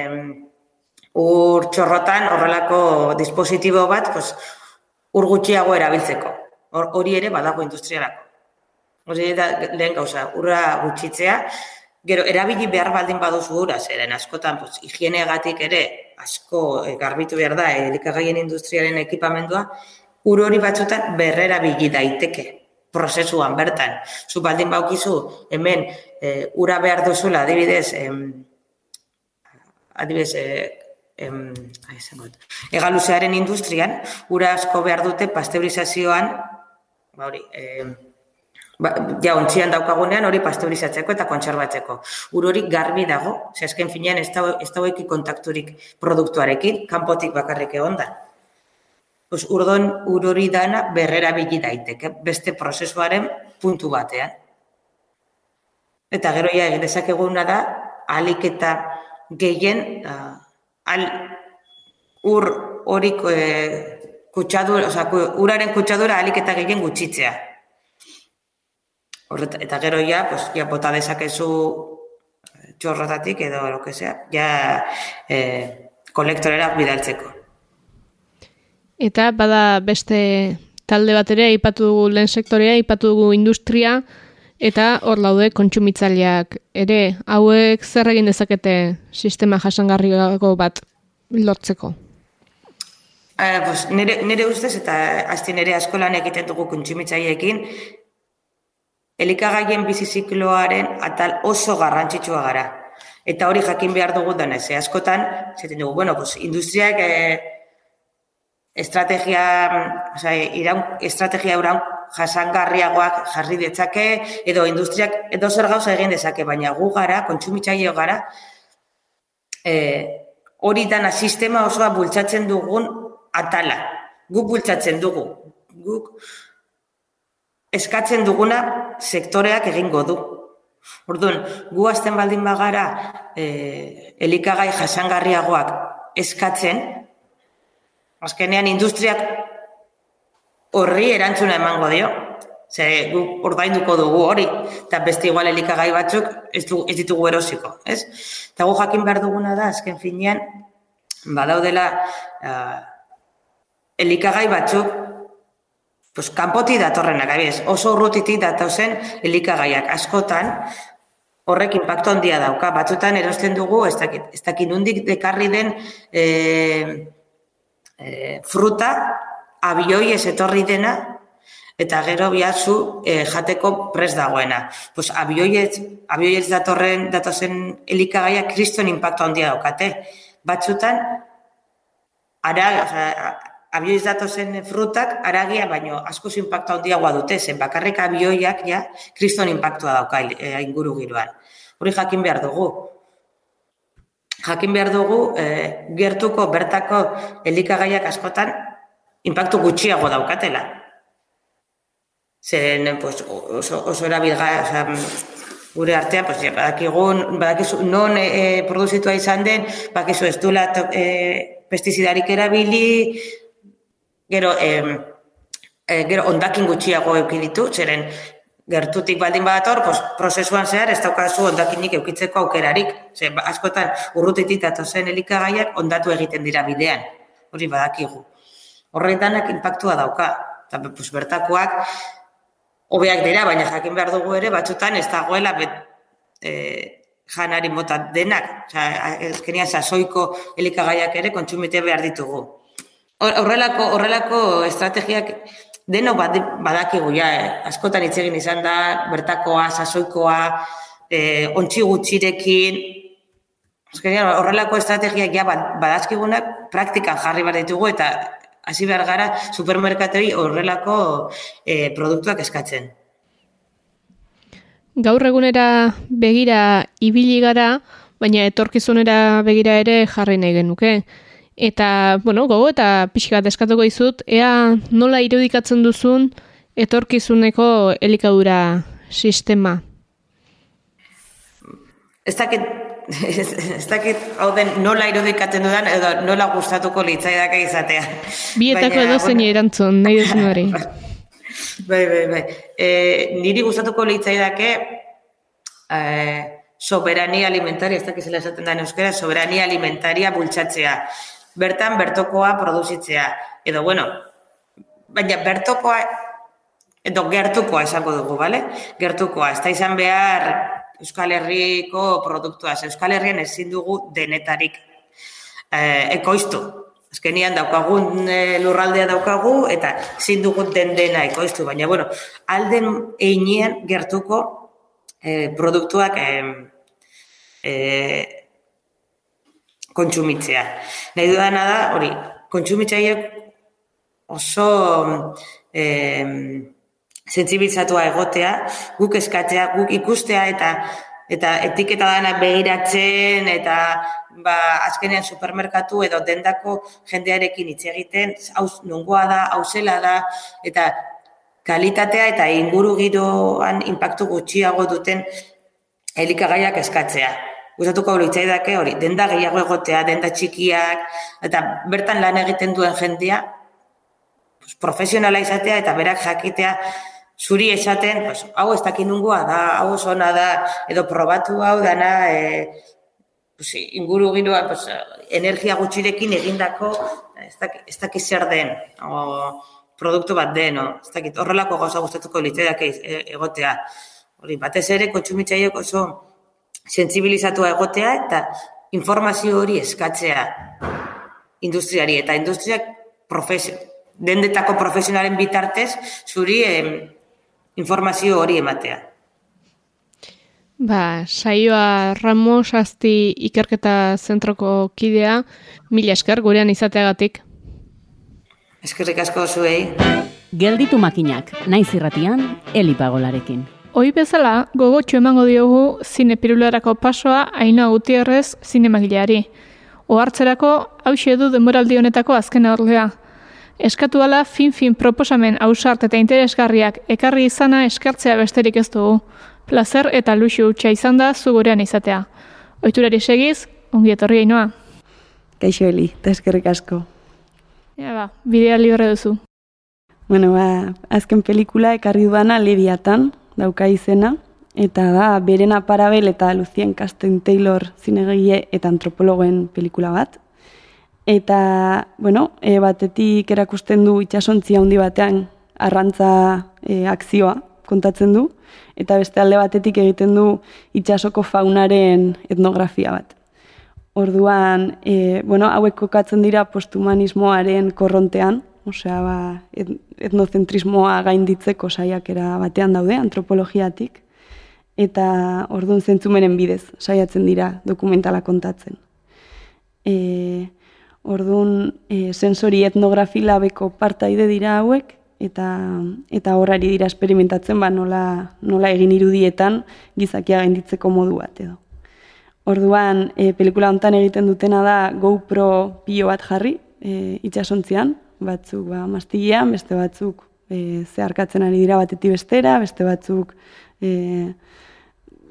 ur txorrotan horrelako dispositibo bat, pues, ur gutxiago erabiltzeko. Hori ere badago industrialako. Hori da lehen gauza, urra gutxitzea, Gero, erabili behar baldin baduzu ura, zeren askotan, pues, higienegatik ere, asko e, garbitu behar da, elikagaien industriaren ekipamendua, ur hori batzutan berrera bili daiteke prozesuan bertan. Zu baldin baukizu, hemen, e, ura behar duzula, adibidez, em, adibidez, e, em, egaluzearen industrian, ura asko behar dute pasteurizazioan, ba hori, em, ba, ja, ontzian daukagunean hori pasteurizatzeko eta kontserbatzeko. Ur hori garbi dago, ze azken finean ez daueki kontakturik produktuarekin, kanpotik bakarrik egon da. Pues, urdon, ur hori dana berrera bili daiteke, beste prozesuaren puntu batean. Eta gero ja, egin dezakeguna da, alik eta gehien, uh, al, ur hori eh, kutsadura, oza, uraren kutsadura alik eta gehien gutxitzea. Horret, eta gero ja, pues, ja bota dezakezu txorrotatik edo lo que sea, ja eh, kolektorera bidaltzeko.
Eta bada beste talde bat ere, ipatu dugu lehen sektorea, ipatu dugu industria, eta hor laude kontsumitzaileak ere, hauek zer egin dezakete sistema jasangarriago bat lortzeko?
Eh, pues, nire, nire ustez eta azti nire askolan egiten dugu kontsumitzaileekin, elikagaien bizizikloaren atal oso garrantzitsua gara. Eta hori jakin behar dugu dena, ze askotan, zaten dugu, bueno, pues, industriak eh, estrategia, oza, iraun, estrategia uraun jasangarriagoak jarri detzake, edo industriak edo zer gauza egin dezake, baina gu gara, kontsumitzaile gara, eh, hori dana sistema osoa bultzatzen dugun atala. Guk bultzatzen dugu. Guk eskatzen duguna sektoreak egingo du. Orduan, gu azten baldin bagara e, elikagai jasangarriagoak eskatzen, azkenean industriak horri erantzuna emango dio. Ze gu ordainduko dugu hori, eta beste igual elikagai batzuk ez, du, ez ditugu erosiko. Ez? Eta gu jakin behar duguna da, azken finean, badaudela uh, elikagai batzuk pues, kanpoti datorrenak, abiez, oso urrutitik datozen elikagaiak askotan, horrek impacto handia dauka. Batzutan erosten dugu, ez dakit, ez dakit nundik dekarri den e, e, fruta, abioi ez etorri dena, eta gero biatzu e, jateko pres dagoena. Pues abioietz, abioietz datorren datozen elikagaia kriston impacto handia daukate. Batzutan, ara, abioiz datozen frutak aragia baino asko impacto handiagoa dute, zen bakarrik abioiak ja kriston impactua dauka e, inguru giroan. Hori jakin behar dugu. Jakin behar dugu e, gertuko bertako elikagaiak askotan impactu gutxiago daukatela. Zeren, pues, oso, oso erabilga, oza, gure artean, pues, badakigun, badakizu, non e, produzitua izan den, badakizu ez duela e, pestizidarik erabili, gero, e, e, gero ondakin gutxiago eukiditu, zeren gertutik baldin badator, pues, prozesuan zehar ez daukazu ondakinik eukitzeko aukerarik. Zer, ba, askotan urrutitik datozen elikagaiak ondatu egiten dira bidean. Hori badakigu. Horretanak impactua dauka. Eta pues, bertakoak hobeak dira, baina jakin behar dugu ere, batzutan ez dagoela bet, e, janari mota denak. Osa, ezkenia sasoiko elikagaiak ere kontsumite behar ditugu. Horrelako, horrelako estrategiak deno badakigu ja, eh? askotan hitz egin izan da, bertakoa, sasoikoa, eh, ontsi gutxirekin, horrelako estrategiak ja badazkigunak praktikan jarri behar ditugu eta hasi behar gara supermerkatei horrelako eh, produktuak eskatzen.
Gaur egunera begira ibili gara, baina etorkizunera begira ere jarri nahi genuke. Eta, bueno, gogo eta pixka bat eskatuko izut, ea nola irudikatzen duzun etorkizuneko elikadura sistema?
Ez dakit, ez dakit, hau den nola irudikatzen dudan, edo nola gustatuko litzaidak izatea.
Bietako edo zein erantzun, nahi duzun hori.
Bai, bai, bai. E, niri gustatuko litzaidake e, soberania alimentaria, ez dakizela esaten da euskera, soberania alimentaria bultzatzea bertan bertokoa produzitzea. Edo, bueno, baina bertokoa, edo gertukoa esango dugu, bale? Gertukoa, ez da izan behar Euskal Herriko produktua. Euskal Herrien ezin dugu denetarik eh, ekoiztu. Azkenian daukagun e, lurraldea daukagu eta ezin dugu den dena ekoiztu. Baina, bueno, alden einean gertuko eh, produktuak eh, eh, kontsumitzea. Nahi dudana da, hori, kontsumitzaiek oso eh, zentzibilizatua egotea, guk eskatzea, guk ikustea eta eta etiketa dana begiratzen eta ba, azkenean supermerkatu edo dendako jendearekin hitz egiten, hau nongoa da, hau zela da, eta kalitatea eta inguru giroan impactu gutxiago duten elikagaiak eskatzea gustatuko litzaidake hori, denda gehiago egotea, denda txikiak, eta bertan lan egiten duen jendia, pues, profesionala izatea eta berak jakitea zuri esaten, pues, hau ez dakin nungoa da, hau oso da, edo probatu hau dana, e, pues, inguru ginua, pues, energia gutxirekin egindako, ez dakit, ez dakit zer den, o, produktu bat den, o, ez dakit, horrelako gauza gustatuko litzaidake egotea. Hori, batez ere, kontsumitzaiok oso, sensibilizatua egotea eta informazio hori eskatzea industriari eta industriak profesio, dendetako profesionalen bitartez zuri informazio hori ematea.
Ba, saioa Ramos Asti ikerketa zentroko kidea, mila esker gurean izateagatik.
Eskerrik asko zuei.
Gelditu makinak, naiz irratian, elipagolarekin.
Hoi bezala, gogotxo emango diogu zinepirularako pasoa aina gutierrez zinemagileari. Ohartzerako hause du denboraldi honetako azken ordea. Eskatu ala fin-fin proposamen ausart eta interesgarriak ekarri izana eskartzea besterik ez dugu. Plazer eta luxu utxa izan da zugurean izatea. Oiturari segiz, ongi etorri ainoa.
Kaixo heli, eta eskerrik asko.
Ja ba, bidea libre duzu.
Bueno, ba, azken pelikula ekarri duana Leviatan, dauka izena, eta da Berena Parabel eta Lucien Casten Taylor zinegile eta antropologoen pelikula bat. Eta, bueno, e, batetik erakusten du itxasontzi handi batean arrantza e, akzioa kontatzen du, eta beste alde batetik egiten du itxasoko faunaren etnografia bat. Orduan, e, bueno, hauek kokatzen dira posthumanismoaren korrontean, osea, ba, etnozentrismoa gainditzeko saiakera batean daude, antropologiatik, eta orduan zentzumenen bidez saiatzen dira dokumentala kontatzen. E, orduan, e, sensori etnografi labeko partaide dira hauek, eta eta horrari dira esperimentatzen ba nola, nola egin irudietan gizakia gainditzeko modu bat edo. Orduan, e, pelikula hontan egiten dutena da GoPro pio bat jarri e, itxasontzian, batzuk ba, mastigian, beste batzuk e, zeharkatzen ari dira batetik bestera, beste batzuk e,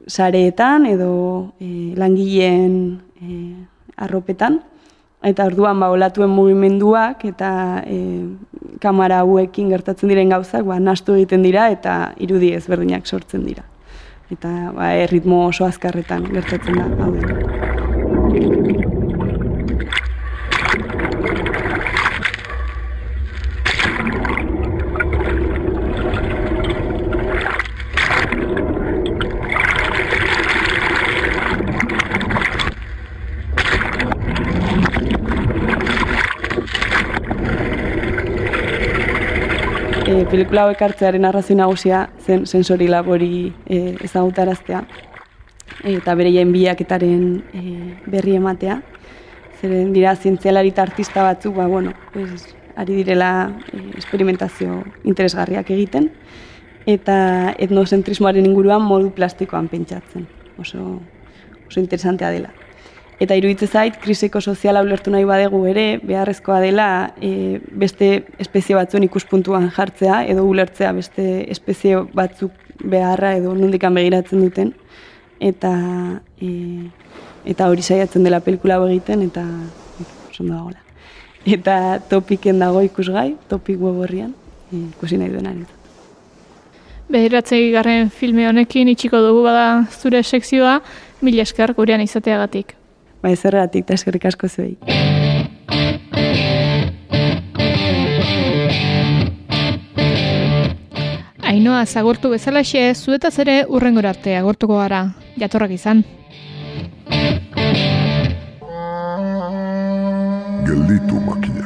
sareetan edo e, langileen e, arropetan. Eta orduan ba olatuen mugimenduak eta e, kamera hauekin gertatzen diren gauzak ba nastu egiten dira eta irudi ezberdinak sortzen dira. Eta ba erritmo oso azkarretan gertatzen da hau. e, pelikula hauek hartzearen arrazoi nagusia zen sensori labori e, ezagutaraztea eta bereien biaketaren e, berri ematea. Zeren dira zientzialari eta artista batzuk, ba, bueno, pues, ari direla e, experimentazio interesgarriak egiten eta etnocentrismoaren inguruan modu plastikoan pentsatzen. Oso, oso interesantea dela. Eta iruditze zait, krisiko soziala ulertu nahi badegu ere, beharrezkoa dela e, beste espezie batzuen ikuspuntuan jartzea, edo ulertzea beste espezie batzuk beharra edo nondikan begiratzen duten. Eta, e, eta hori saiatzen dela pelikula egiten, eta son dagoela. Eta topiken dago ikusgai, topik web horrian, e, ikusi nahi duen ari.
Behiratzei garren filme honekin itxiko dugu bada zure sekzioa, mila esker gurean izateagatik.
Ba, ezerratik, eta eskerrik asko zuei.
Ainoa, zagortu bezalaxe, zuetaz ere urrengor arte agortuko gara, jatorrak izan.
Gelditu makina.